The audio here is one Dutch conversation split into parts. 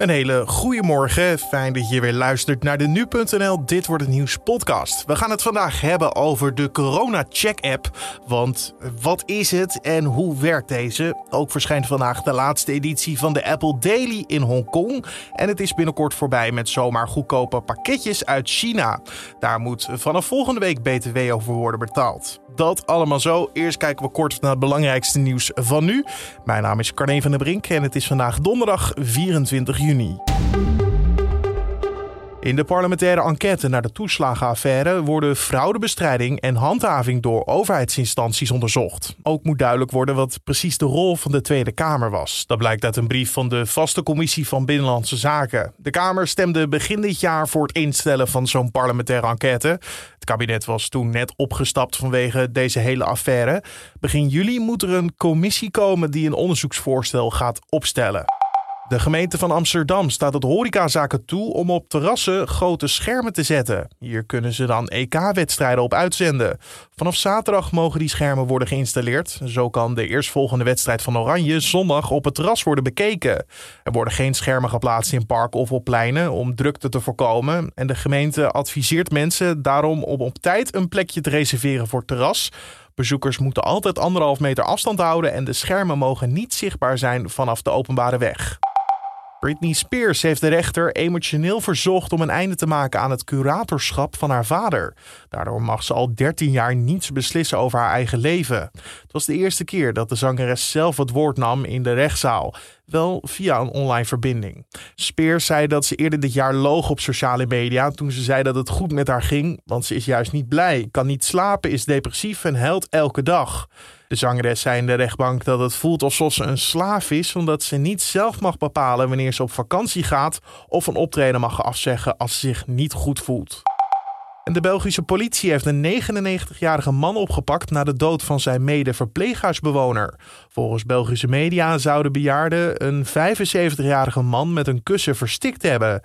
Een hele goede morgen. Fijn dat je weer luistert naar de nu.nl Dit wordt het nieuws podcast. We gaan het vandaag hebben over de Corona Check app. Want wat is het en hoe werkt deze? Ook verschijnt vandaag de laatste editie van de Apple Daily in Hongkong. En het is binnenkort voorbij met zomaar goedkope pakketjes uit China. Daar moet vanaf volgende week BTW over worden betaald. Dat allemaal zo. Eerst kijken we kort naar het belangrijkste nieuws van nu. Mijn naam is Carne van der Brink en het is vandaag donderdag 24 juni. In de parlementaire enquête naar de toeslagenaffaire worden fraudebestrijding en handhaving door overheidsinstanties onderzocht. Ook moet duidelijk worden wat precies de rol van de Tweede Kamer was. Dat blijkt uit een brief van de vaste commissie van Binnenlandse Zaken. De Kamer stemde begin dit jaar voor het instellen van zo'n parlementaire enquête. Het kabinet was toen net opgestapt vanwege deze hele affaire. Begin juli moet er een commissie komen die een onderzoeksvoorstel gaat opstellen. De gemeente van Amsterdam staat het horecazaken toe om op terrassen grote schermen te zetten. Hier kunnen ze dan EK-wedstrijden op uitzenden. Vanaf zaterdag mogen die schermen worden geïnstalleerd. Zo kan de eerstvolgende wedstrijd van Oranje zondag op het terras worden bekeken. Er worden geen schermen geplaatst in parken of op pleinen om drukte te voorkomen. En de gemeente adviseert mensen daarom om op tijd een plekje te reserveren voor terras. Bezoekers moeten altijd anderhalf meter afstand houden en de schermen mogen niet zichtbaar zijn vanaf de openbare weg. Britney Spears heeft de rechter emotioneel verzocht om een einde te maken aan het curatorschap van haar vader. Daardoor mag ze al 13 jaar niets beslissen over haar eigen leven. Het was de eerste keer dat de zangeres zelf het woord nam in de rechtszaal, wel via een online verbinding. Spears zei dat ze eerder dit jaar loog op sociale media toen ze zei dat het goed met haar ging, want ze is juist niet blij, kan niet slapen, is depressief en huilt elke dag. De zangeres zei in de rechtbank dat het voelt alsof ze een slaaf is, omdat ze niet zelf mag bepalen wanneer ze op vakantie gaat of een optreden mag afzeggen als ze zich niet goed voelt. En de Belgische politie heeft een 99-jarige man opgepakt na de dood van zijn mede-verpleeghuisbewoner. Volgens Belgische media zou de bejaarde een 75-jarige man met een kussen verstikt hebben.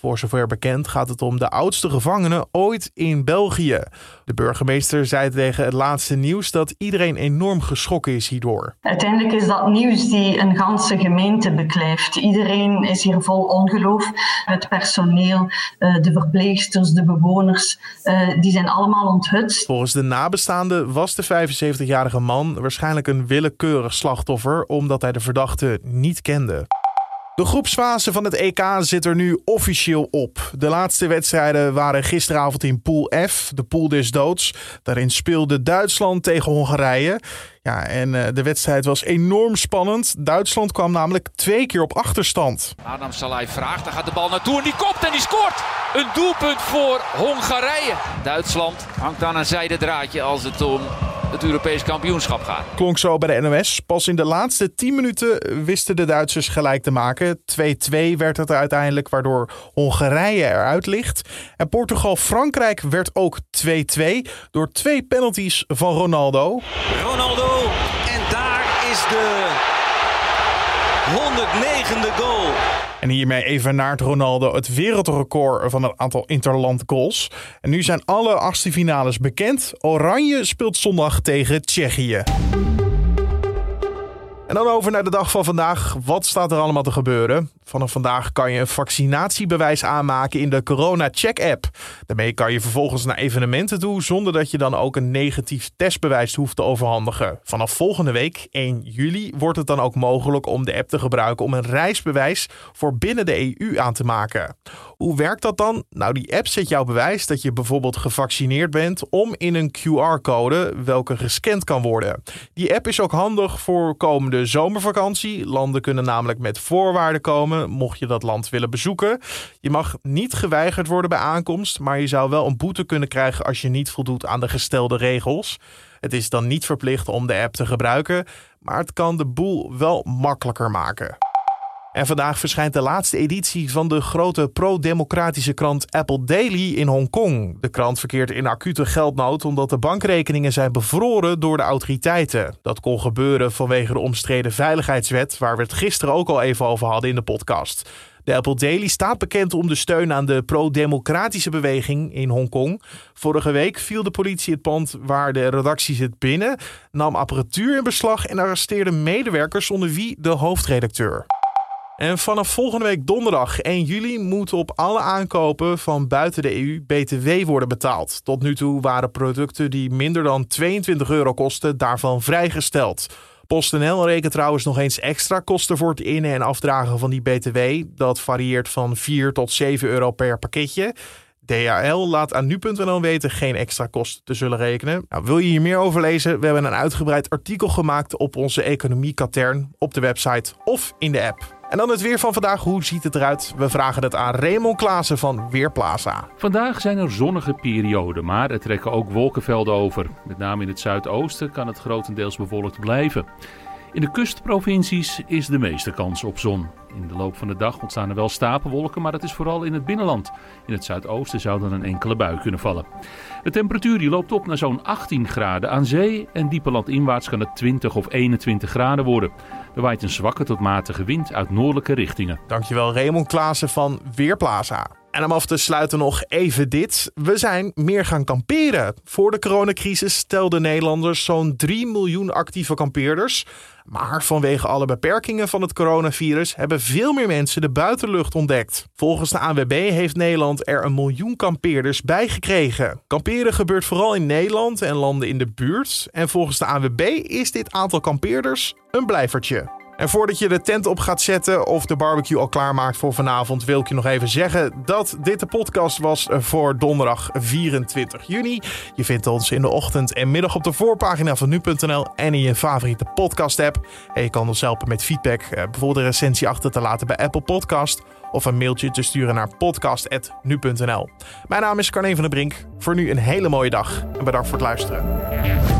Voor zover bekend gaat het om de oudste gevangene ooit in België. De burgemeester zei tegen het laatste nieuws dat iedereen enorm geschrokken is hierdoor. Uiteindelijk is dat nieuws die een ganse gemeente beklijft. Iedereen is hier vol ongeloof. Het personeel, eh, de verpleegsters, de bewoners, eh, die zijn allemaal onthutst. Volgens de nabestaanden was de 75-jarige man waarschijnlijk een willekeurig slachtoffer omdat hij de verdachte niet kende. De groepsfase van het EK zit er nu officieel op. De laatste wedstrijden waren gisteravond in Pool F, de pool des doods. Daarin speelde Duitsland tegen Hongarije. Ja, en uh, de wedstrijd was enorm spannend. Duitsland kwam namelijk twee keer op achterstand. Adam Salai vraagt, daar gaat de bal naartoe en die kopt en die scoort. Een doelpunt voor Hongarije. Duitsland hangt aan een zijden draadje als het om het Europees kampioenschap gaat. Klonk zo bij de NOS. Pas in de laatste 10 minuten wisten de Duitsers gelijk te maken. 2-2 werd het uiteindelijk, waardoor Hongarije eruit ligt. En Portugal-Frankrijk werd ook 2-2 door twee penalties van Ronaldo. Ronaldo en daar is de 109e goal. En hiermee even naar het Ronaldo het wereldrecord van het aantal interland goals. En nu zijn alle achtste finales bekend. Oranje speelt zondag tegen Tsjechië. En dan over naar de dag van vandaag. Wat staat er allemaal te gebeuren? Vanaf vandaag kan je een vaccinatiebewijs aanmaken in de Corona Check app. Daarmee kan je vervolgens naar evenementen toe zonder dat je dan ook een negatief testbewijs hoeft te overhandigen. Vanaf volgende week, 1 juli, wordt het dan ook mogelijk om de app te gebruiken om een reisbewijs voor binnen de EU aan te maken. Hoe werkt dat dan? Nou, die app zet jouw bewijs dat je bijvoorbeeld gevaccineerd bent om in een QR-code welke gescand kan worden. Die app is ook handig voor komende zomervakantie. Landen kunnen namelijk met voorwaarden komen mocht je dat land willen bezoeken. Je mag niet geweigerd worden bij aankomst, maar je zou wel een boete kunnen krijgen als je niet voldoet aan de gestelde regels. Het is dan niet verplicht om de app te gebruiken, maar het kan de boel wel makkelijker maken. En vandaag verschijnt de laatste editie van de grote pro-democratische krant Apple Daily in Hongkong. De krant verkeert in acute geldnood omdat de bankrekeningen zijn bevroren door de autoriteiten. Dat kon gebeuren vanwege de omstreden veiligheidswet, waar we het gisteren ook al even over hadden in de podcast. De Apple Daily staat bekend om de steun aan de pro-democratische beweging in Hongkong. Vorige week viel de politie het pand waar de redactie zit binnen, nam apparatuur in beslag en arresteerde medewerkers onder wie de hoofdredacteur. En vanaf volgende week donderdag 1 juli moet op alle aankopen van buiten de EU BTW worden betaald. Tot nu toe waren producten die minder dan 22 euro kosten daarvan vrijgesteld. PostNL rekent trouwens nog eens extra kosten voor het innen- en afdragen van die BTW. Dat varieert van 4 tot 7 euro per pakketje. DHL laat aan nu.nl weten geen extra kosten te zullen rekenen. Nou, wil je hier meer over lezen? We hebben een uitgebreid artikel gemaakt op onze economie-katern op de website of in de app. En dan het weer van vandaag. Hoe ziet het eruit? We vragen het aan Raymond Klaassen van Weerplaza. Vandaag zijn er zonnige perioden, maar er trekken ook wolkenvelden over. Met name in het zuidoosten kan het grotendeels bewolkt blijven. In de kustprovincies is de meeste kans op zon. In de loop van de dag ontstaan er wel stapelwolken, maar dat is vooral in het binnenland. In het zuidoosten zou dan een enkele bui kunnen vallen. De temperatuur die loopt op naar zo'n 18 graden aan zee en diepe landinwaarts kan het 20 of 21 graden worden. Er waait een zwakke tot matige wind uit noordelijke richtingen. Dankjewel Raymond Klaassen van Weerplaza. En om af te sluiten nog even dit. We zijn meer gaan kamperen. Voor de coronacrisis stelden Nederlanders zo'n 3 miljoen actieve kampeerders. Maar vanwege alle beperkingen van het coronavirus hebben veel meer mensen de buitenlucht ontdekt. Volgens de ANWB heeft Nederland er een miljoen kampeerders bij gekregen. Kamperen gebeurt vooral in Nederland en landen in de buurt. En volgens de ANWB is dit aantal kampeerders een blijvertje. En voordat je de tent op gaat zetten of de barbecue al klaarmaakt voor vanavond, wil ik je nog even zeggen dat dit de podcast was voor donderdag 24 juni. Je vindt ons in de ochtend en middag op de voorpagina van nu.nl en in je favoriete podcast-app. En je kan ons helpen met feedback, eh, bijvoorbeeld een recensie achter te laten bij Apple Podcast of een mailtje te sturen naar podcast.nu.nl. Mijn naam is Carne van der Brink. Voor nu een hele mooie dag en bedankt voor het luisteren.